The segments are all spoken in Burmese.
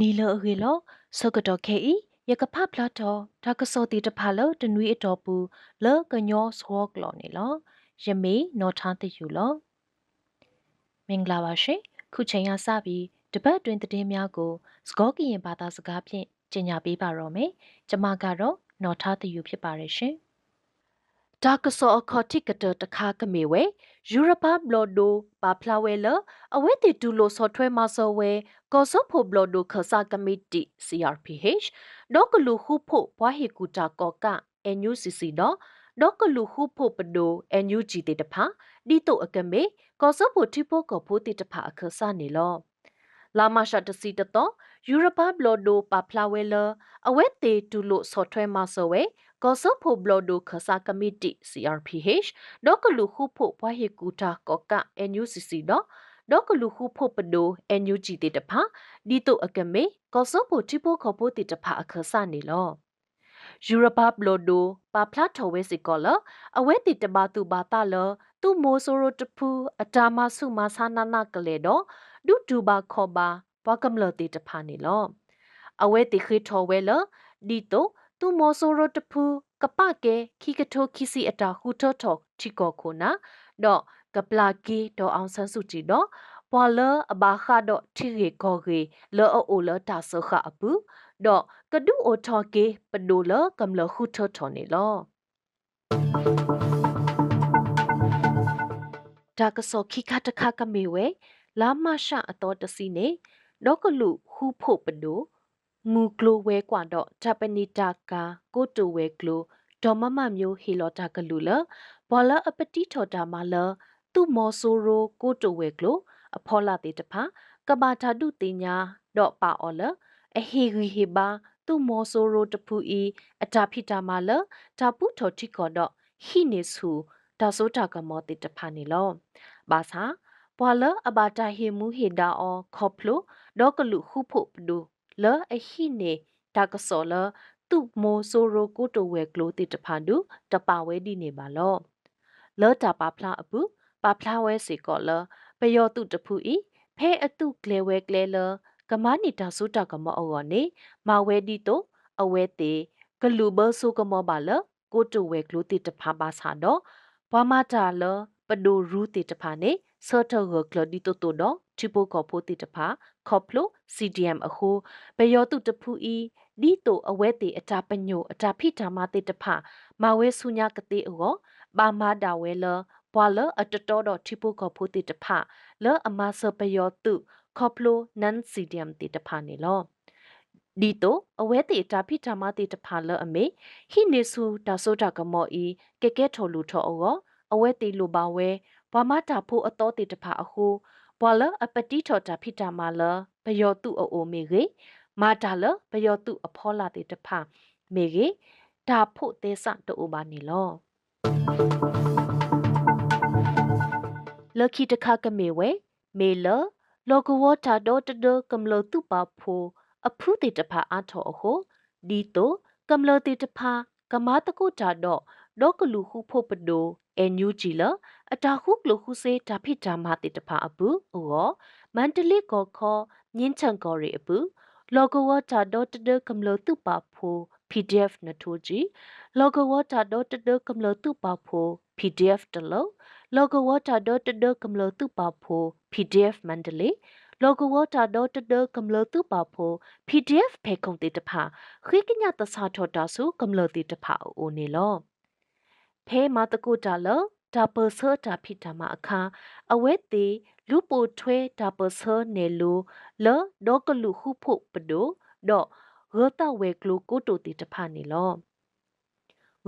နီလအဂေလောစကတော့ခဲဤယကဖဖလာတော့ဒါကစောတီတဖာလောတနွေအတော်ပူလောကညောစောကလောနေလောယမေနော်ထားတယူလောမင်္ဂလာပါရှင်ခုချိန်ရစပြီး တပတ်တွင်တည်င်းများကိုစကောကရင်ဘာသာစကားဖြင့်ကျင်ညာပေးပါတော့မယ်ကျမကတော့နော်ထားတယူဖြစ်ပါရရှင်ဒါကစောအခေါ်တိကတတခါကမေဝဲယူရပဘလော်ဒိုပါဖလာဝဲလအဝဲတီတူလိုဆော့ထွဲမဆောဝဲကောဆောဖိုဘလော်ဒိုခဆာကမီတီ CRPH ဒေါကလူခုဖို့ဘွားဟီကူတာကောက NUCC တော့ဒေါကလူခုဖို့ပဒို NUG တေတဖာဒီတုအကမေကောဆောဖိုတိပိုကောဖိုတေတဖာအခဆာနေလော လာမရှာတစီတတော့ယူရပဘလော်ဒိုပါဖလာဝဲလအဝဲတေတူလို့ဆော့ထွဲမဆောဝဲကောဆဖိုဘလော်ဒိုခဆာကမီတီ CRPH ဒေါကလူခုဖို့ဘွားဟီကူတာကောက NUCC တော့ဒေါကလူခုဖို့ပဒို NUG တေတဖာဒီတုအကမေကောဆဖိုတိပိုခေါ်ဖို့တေတဖာအခဆာနေလောယူရပဘလော်ဒိုပါဖလာထော်ဝဲစီကောလအဝဲတီတဘာသူဘာတာလသူမိုဆိုရိုတဖူအတာမဆုမဆာနာနာကလေတော့ ဒုဒူဘာခောဘာဘကမလတီတဖာနေလောအဝဲတီခိထော်ဝဲလဒီတိုသူမောဆိုရတဖူကပကေခိကထိုခိစီအတာဟူထောထောချီကောခုနာတော့ကပလာကီတော့အောင်ဆန်းစုကြည်တော့ပွာလအဘာခါတော့ထိရေကောကေလောအိုလတာဆခအပူတော့ကဒူအိုထောကေပဒိုလကမလဟူထောထောနေလောဒါကစောခိခတခကမေဝဲ လာမရှအတော်တစီနေတော့ကလူဟူဖို့ပဒိုငူကလိုဝဲကွာတော့ဂျပနီတာကာကိုတိုဝဲကလိုဒေါ်မမမျိုးဟီလောတာကလူလဘောလအပတိထော်တာမလသူမောဆိုရိုကိုတိုဝဲကလိုအဖောလာတေတဖာကဘာတာတုတင်ညာတော့ပါအော်လအဟီဂီဟီဘာသူမောဆိုရိုတဖူဤအတာဖိတာမလတာပုထော်တိကောတော့ဟိနေဆူဒါဆိုတာကမောတေတဖာနေလောဘာသာ ပွာလအဘာတာဟီမူဟီဒါအောခေါပလိုဒေါကလူခုဖို့ပဒူလအဟိနေတာကစောလသူမိုဆိုရိုကိုတိုဝဲကလိုတိတဖန်ဒူတပါဝဲဒီနေပါလောလောတာပါဖလာအပူပါဖလာဝဲစီကောလပယောတုတဖူဤဖဲအတုကလေဝဲကလေလကမနီတာဆုတာကမောအောနေမဝဲဒီတိုအဝဲတေဂလူဘဆုကမောပါလကိုတိုဝဲကလိုတိတဖာပါစာတော့ဘွာမတာလပ ဒိုရူတိတဖာနေဆော့ထောကလဒီတိုတိုတော့ချိပိုကောဖိုတိတဖာခေါပလို CDM အခုဘယောတုတဖူဤဒီတိုအဝဲတေအတာပညိုအတာဖိတာမတေတဖာမဝဲဆုညာကတိအောဘာမာဒါဝဲလဘွာလအတတော်တော့ချိပိုကောဖိုတိတဖာလောအမဆပယောတုခေါပလိုနန် CDM တေတဖာနေလောဒီတိုအဝဲတေတာဖိတာမတေတဖာလအမေဟိနေစုဒါဆိုတာကမောဤကဲကဲထော်လူထော်အော အဝဲတေလိုပါဝဲဘွာမတာဖို့အတော်တေတဖာအခုဘွာလအပတိထော်တာဖိတာမလဘယောတုအိုမေရေမာတာလဘယောတုအဖောလာတေတဖာမေရေဒါဖို့သေးစတူပါနေလောလခိတခကမေဝဲမေလလောကဝတာဒေါတဒကမ္လတုပါဖိုအဖုတေတဖာအာထောအဟိုဒီတိုကမ္လတေတဖာကမာတကုတာတော့ဒေါကလူဟုဖို့ပဒို အန်ယူဂျီလအတာခုကလခုစေတာဖိတာမတေတဖာအပူအောမန္တလေးကောခေါညင်းချန်ကောရီအပူလောကဝတာဒေါတဒကမ္လတုပါဖို PDF နထိုဂျီလောကဝတာဒေါတဒကမ္လတုပါဖို PDF တလောလောကဝတာဒေါတဒကမ္လတုပါဖို PDF မန္တလေးလောကဝတာဒေါတဒကမ္လတုပါဖို PDF ဖေခုံတေတဖာခိကညတဆာထောတာဆုကမ္လတေတဖာအိုနေလော ဖဲမတကုတာလောဒါပဆာတာဖိတာမအခါအဝဲတေလူပိုထွဲဒါပဆာနေလိုလောဒေါကလူဟုဖို့ပဒိုဒေါရတဝဲကလူကိုတိုတီတဖာနေလော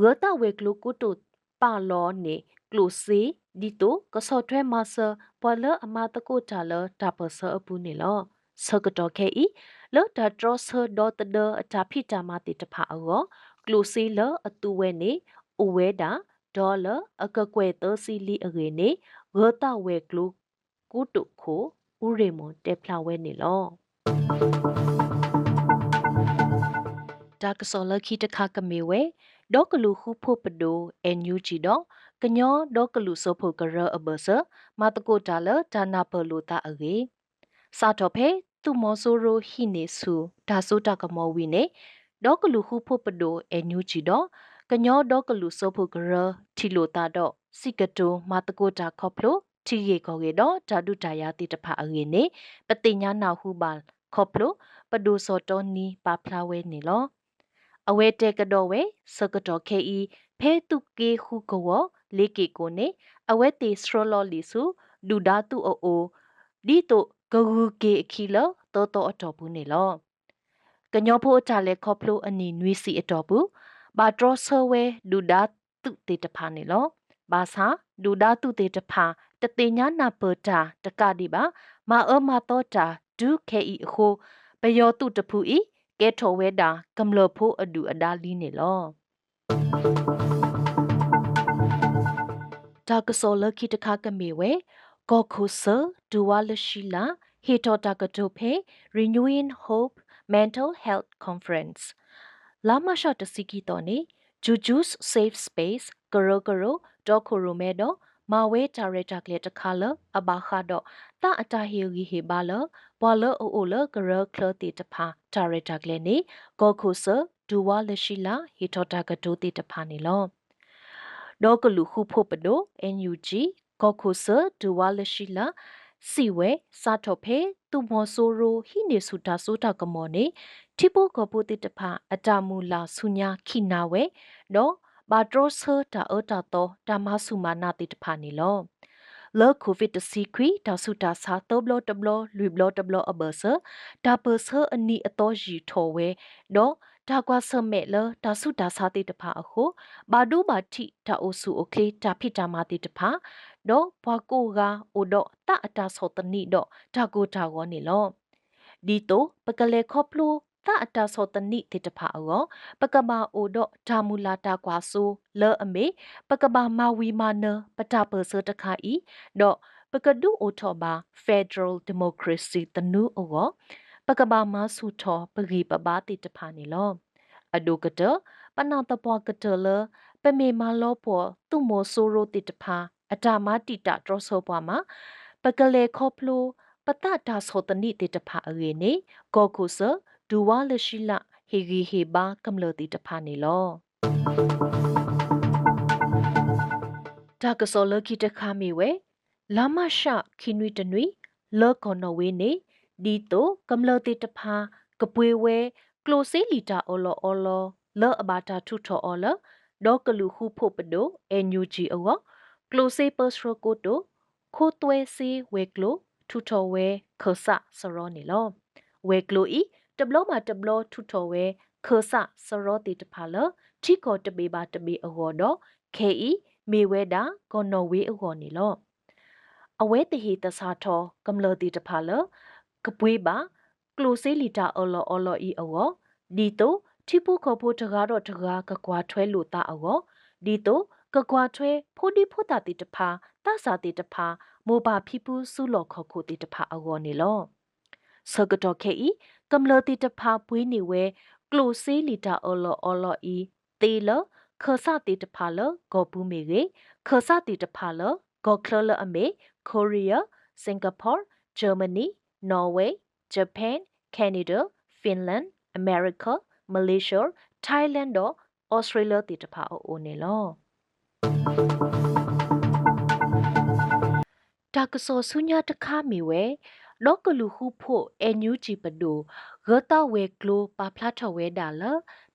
ရတဝဲကလူကိုတိုပါလောနေကလူစီဒီတိုကစောထွဲမဆာပွာလအမတကိုတာလဒါပဆာအပူနေလောဆကတော့ခဲဤလောဒါဒရဆာဒေါ်တဒအတာဖိတာမတိတဖာအောကလူစီလအတူဝဲနေ အဝဲတာဒေါ်လာအကကွယ်သစီလီအရေနေဂောတဝဲကလုကုတုခိုဥရေမွန်တေဖလာဝဲနေလောတာကစောလခိတခကမေဝဲဒေါကလူခုဖို့ပဒိုအန်ယူဂျီတော့ကညောဒေါကလူဆိုဖို့ကရအဘဆမတကိုတာလဒါနာပလိုတာအေစာတော့ဖဲသူမောဆိုရိုဟိနေဆူဒါဆိုတာကမောဝီနေဒေါကလူခုဖို့ပဒိုအန်ယူဂျီတော့ ကညောဒေါကလူဆိုဖို့ကရထီလိုတာတော့စိကတိုမတကိုတာခေါပလိုထီရေခေါ်ကေတော့ဓာတုတာယာတိတဖာအေနေပတိညာနာဟုပါခေါပလိုပဒိုစောတောနီပါဖလာဝဲနေလောအဝဲတဲကတော့ဝဲစကတော့ခဲဤဖဲတုကေဟုကောလေကေကိုနေအဝဲတေစထရလော်လီစုဒူဒါတုအိုအိုဒီတုဂဂူကေအခီလတောတောအတော်ဘူးနေလောကညောဖို့ချလဲခေါပလိုအနီနွီစီအတော်ဘူး ဘာဒရဆဝဲဒူဒါတုတေတဖာနေလောဘာသာဒူဒါတုတေတဖာတတိညာနာပတာတကတိပါမာအမတောတာဒုခေဤအခုဘယောတုတဖူဤကဲထောဝဲတာကမ္လဖို့အဒူအဒါလီနေလောတာကစောလခိတခကမေဝဲကောခုဆဒူဝါလရှိလာဟေတောတာကတိုဖေ Renewing Hope Mental Health Conference လာမရှတ်တစီကီတော်နေ Juju's Safe Space ကရောကရောဒေါခိုရိုမဲတော့မာဝဲဒါရိုက်တာကလေးတခါလအဘာခါတော့တာအတာဟီဂီဟေဘာလဘွာလအိုအိုလဂရခလတီတဖာဒါရိုက်တာကလေးနေဂေါခိုဆဒူဝါလရှိလာဟီထောတာကဒိုတီတဖာနေလောဒေါကလူခုဖို့ပဒို NUG ဂေါခိုဆဒူဝါလရှိလာ စီဝဲစာတော့ဖေသူမောဆိုရိုဟိနေစုတာဆိုတာကမောနေတိပိုကပုတိတဖာအတမူလာဆုညာခိနာဝဲနော်ဘာဒရောဆာတာအတာတော့တာမဆုမာနာတိတဖာနေလောလောကိုဗစ်တစီခွီတာဆုတာစာတောဘလတဘလလူဘလတဘလအဘဆာဒါပဆာအနီအတော်ရီထော်ဝဲတော့ ဒါကွာဆမဲလတာဆုတာစာတိတဖာအခုဘာဒူဘာတိတာအိုစုโอเคတာဖိတာမာတိတဖာတော့ဘွာကိုကအိုတော့တအတာဆောတနိတော့ဒါကိုဒါကောနေလောဒီတော့ပကလေခေါပလိုတာအတာဆောတနိတိတဖာအောပကမာအိုတော့ဓာမူလာတာကွာဆိုလောအမေပကမာမာဝီမာနပတာပစတခါဤတော့ပကဒူအိုထောဘာ Federal Democracy တနူအော ပကဘာမဆူထောပဂီပဘာတိတဖာနေလောအဒုကတပနာတပွားကတလပမေမာလောပေါ်သူမောဆိုရိုတိတဖာအတာမတိတတရဆောပွားမှာပကလေခေါပလိုပတတာဆောတနိတိတဖာအေနေကောကုဆဒူဝါလရှိလဟေဂီဟေဘာကမ္လတိတဖာနေလောတာကစောလခိတခါမီဝဲလာမရှခိနွီတနွီလောကောနဝေနေ ဒီတိုကမ္လတိတဖာကပွေဝဲကလိုစေလီတာအော်လောအော်လောလောအဘာတာထုထောအော်လောဒေါကလူဟုဖို့ပဒိုအန်ယူဂျီအောကလိုစေပစရကိုတိုခိုသွဲစီဝဲကလိုထုထောဝဲခဆစရောနေလောဝဲကလိုဤတဘလမှာတဘလထုထောဝဲခဆစရောတီတဖာလချီကိုတပေပါတပေအောတော့ခေဤမေဝဲတာကောနော်ဝေအောနေလောအဝဲတဟီတဆာထောကမ္လတီတဖာလ ကပွေးပါကလိုစေလီတာအော်လော်အော်လော်ဤအောဒီတိုထိပုခဖို့တကားတော့တကားကကွာထွဲလို့တာအောဒီတိုကကွာထွဲဖိုဒီဖိုတာတိတဖာတဆာတိတဖာမိုဘာဖီပူဆူလော်ခခုတိတဖာအောနေလောဆကတော်ခေဤကမ္လတိတဖာပွေးနေဝဲကလိုစေလီတာအော်လော်အော်လော်ဤတေလခဆတိတဖာလဂောပူမေရေခဆတိတဖာလဂောကလလအမေကိုရီးယားစင်ကာပူဂျာမနီ နော်ဝေး Japan, Canada, Finland, America, Malaysia, Thailand တော့ Australia တည်တဖာအိုနေလောတာကစောဆုညာတခါမီဝဲလောကလူဟုဖို့အန်ယူဂျီပဒိုဂတဝဲကလိုပါဖလာထဝဲဒါလ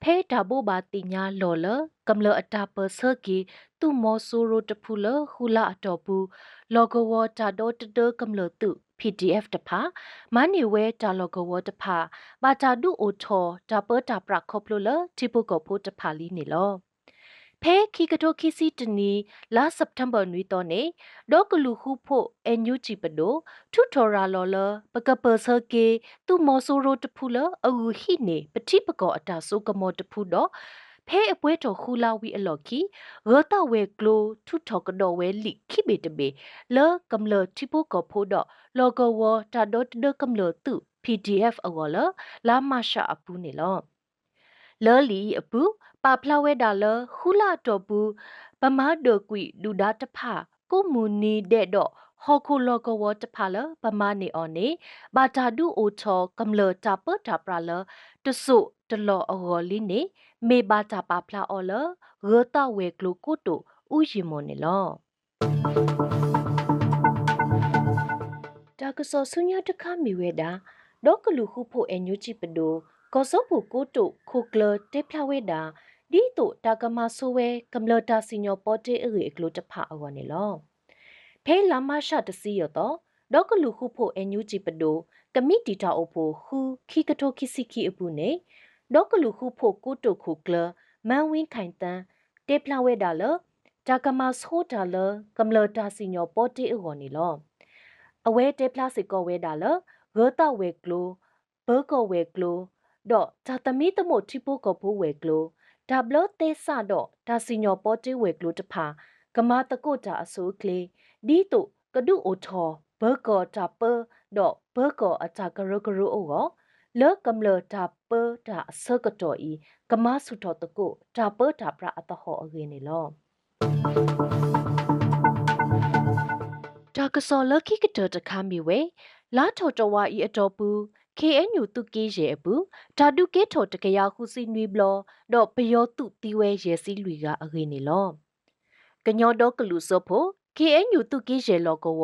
ဖဲဒါဘိုဘာတိညာလော်လကမ္လအတာပစကီသူမောဆူရိုတဖူလဟူလာအတော်ဘူးလောဂဝတာဒေါ်တတကမ္လတု PDF တဖာမနီဝဲတာလောဂဝတဖာဘာတာဒူအိုထောတာပတာပရခေါပလိုလတိပုကဖို့တဖာလီနေလောဖဲခိကတိုခိစီတနီလာစက်တမ်ဘာနွီတော့နေဒေါကလူခုဖို့အန်ယူဂျီပဒိုထူထော်ရာလော်လပကပဆကေသူမောဆိုရိုတဖူလအူဟိနေပတိပကောအတာဆိုကမောတဖူတော့ ဖဲအပွဲတော်ခူလာဝီအလော်ကီရတဝဲကလိုထုထော်ကတော်ဝဲလိခိဘေတဘေလောကမ္လတိပိုကဖိုတော့လောကဝတာဒတ်ဒကမ္လတု PDF အော်လလာမရှာအပူနေလောလော်လီအပူပါဖလာဝဲဒါလဟူလာတော့ဘူးပမာဒိုကွီဒူဒါတဖာကိုမူနီတဲ့တော့ဟော်ခိုလောကဝတဖာလပမာနေအော်နေဘာတာဒူအိုချောကမ္လတာပတာပရာလတဆု တလောအော်လီနေမေဘာတာပါဖလာအော်လရတာဝဲကလိုကိုတိုဥယီမွန်နေလောတာကစောဆုညာတခမီဝဲတာဒေါကလူခုဖို့အညူချီပဒိုကောစောဖို့ကိုတိုခိုကလတေဖလာဝဲတာဒီတိုတာကမဆိုဝဲကမ္လတာစီညောပေါ်တေအေအကလိုတဖာအော်နေလောဖဲလာမရှာတစီရတော့ဒေါကလူခုဖို့အညူချီပဒိုကမိတီတာအိုဖို့ဟူခီကတိုခိစီခီအပူနေ ဒေါကလူခုဖို့ကိုတိုခိုကလမန်ဝင်းခိုင်တန်းတေဖလာဝဲတာလတာကမဆိုတာလကမ္လတာစီညောပေါ်တေအော်နေလောအဝဲတေဖလာစစ်ကောဝဲတာလဂောတာဝဲကလိုဘောကောဝဲကလိုတော့ဇာတမီတမို့ထိပိုကဖိုးဝဲကလိုဒါဘလတေဆာတော့ဒါစီညောပေါ်တေဝဲကလိုတဖာကမာတကုတ်တာအစိုးကလေးဒီတုကဒုအိုထောဘောကောတာပတော့ဘောကောအတာကရကရအိုကောလောကမ္လတာပ တာအစကတော်ဤကမဆုတော်တကုတာပတာပရာအတဟောအဂေနေလောတာကစောလခိကတတခါမီဝဲလာထော်တော်ဝါဤအတော်ပူ KNU တုကေးရဲ့ဘူးဓာတုကေထော်တကရခုစီနွေဘလတော့ပယောတုတီဝဲရဲ့စီလူကအခေနေလောကညောတော့ကလူစောဖို့ KNU တုကေးရဲ့လောကဝ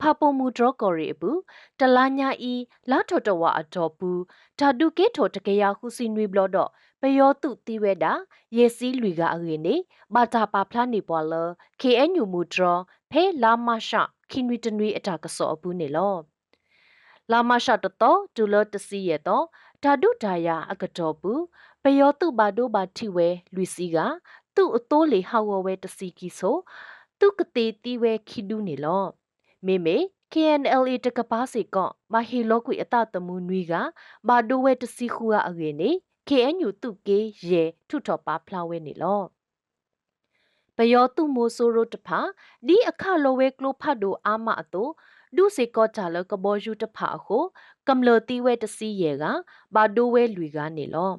ဖာပုံမူဒရော့ကော်ရီဘူးတလာညာဤလာထော်တော်ဝါအတော်ပူဓာတုကေထော်တကရခုစီနွေဘလတော့ပယောတုတီဝဲတာရေစီးလူကအခေနေဘာတာပါဖလားနေပေါ်လ KNU မူဒရောဖဲလာမရှာခင်ဝီတနွေအတာကစောဘူးနေလောလာမရှာတတော်ဒူလတစီရတော့ဓာတုဓာယာအကတော်ပူပယောတုဘာဒိုဘာထိဝဲလူစီကသူ့အတိုးလေဟောဝဝဲတစီကီဆိုသူကတိတီဝဲခိဒူနေလော မေမေ KNLA တကပါစီကောမဟီလောကွေအတတမှုနွီကဘာဒိုဝဲတစီခူကအငေနေ KNU တုကေရေထုထော်ပါဖလာဝဲနေလောပယောတုမိုဆိုရိုတဖာဒီအခလောဝဲကလိုဖတ်ဒိုအာမအတိုဒုစေကောချာလကဘောယူတဖာဟုကမ္လတိဝဲတစီယေကဘာဒိုဝဲလူကနေလော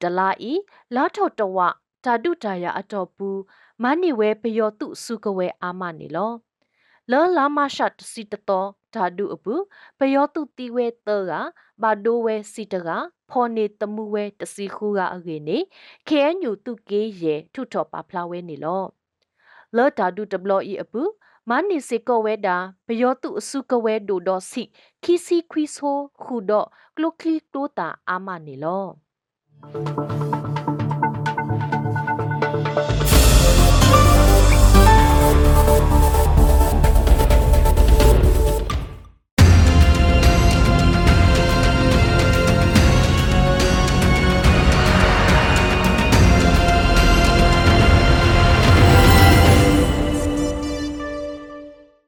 တလာဤလာထော်တဝဓာတုတာယာအတော်ပူမနိဝဲပယောတုစုကဝဲအာမနေလော လောလာမရှတ်စီတတော်ဓာတုအပူပယောတုတိဝဲတောကဘာဒိုဝဲစီတကဖော်နေတမှုဝဲတစီခူကအကေနေခဲညူတုကေးရေထုထော်ပါဖလာဝဲနေလောလောဓာတုတဘလောဤအပူမနိစေကဝဲတာဘယောတုအစုကဝဲဒိုဒောစီခီစီခွီဆိုခုဒောကလုကလီတိုတာအာမနေလော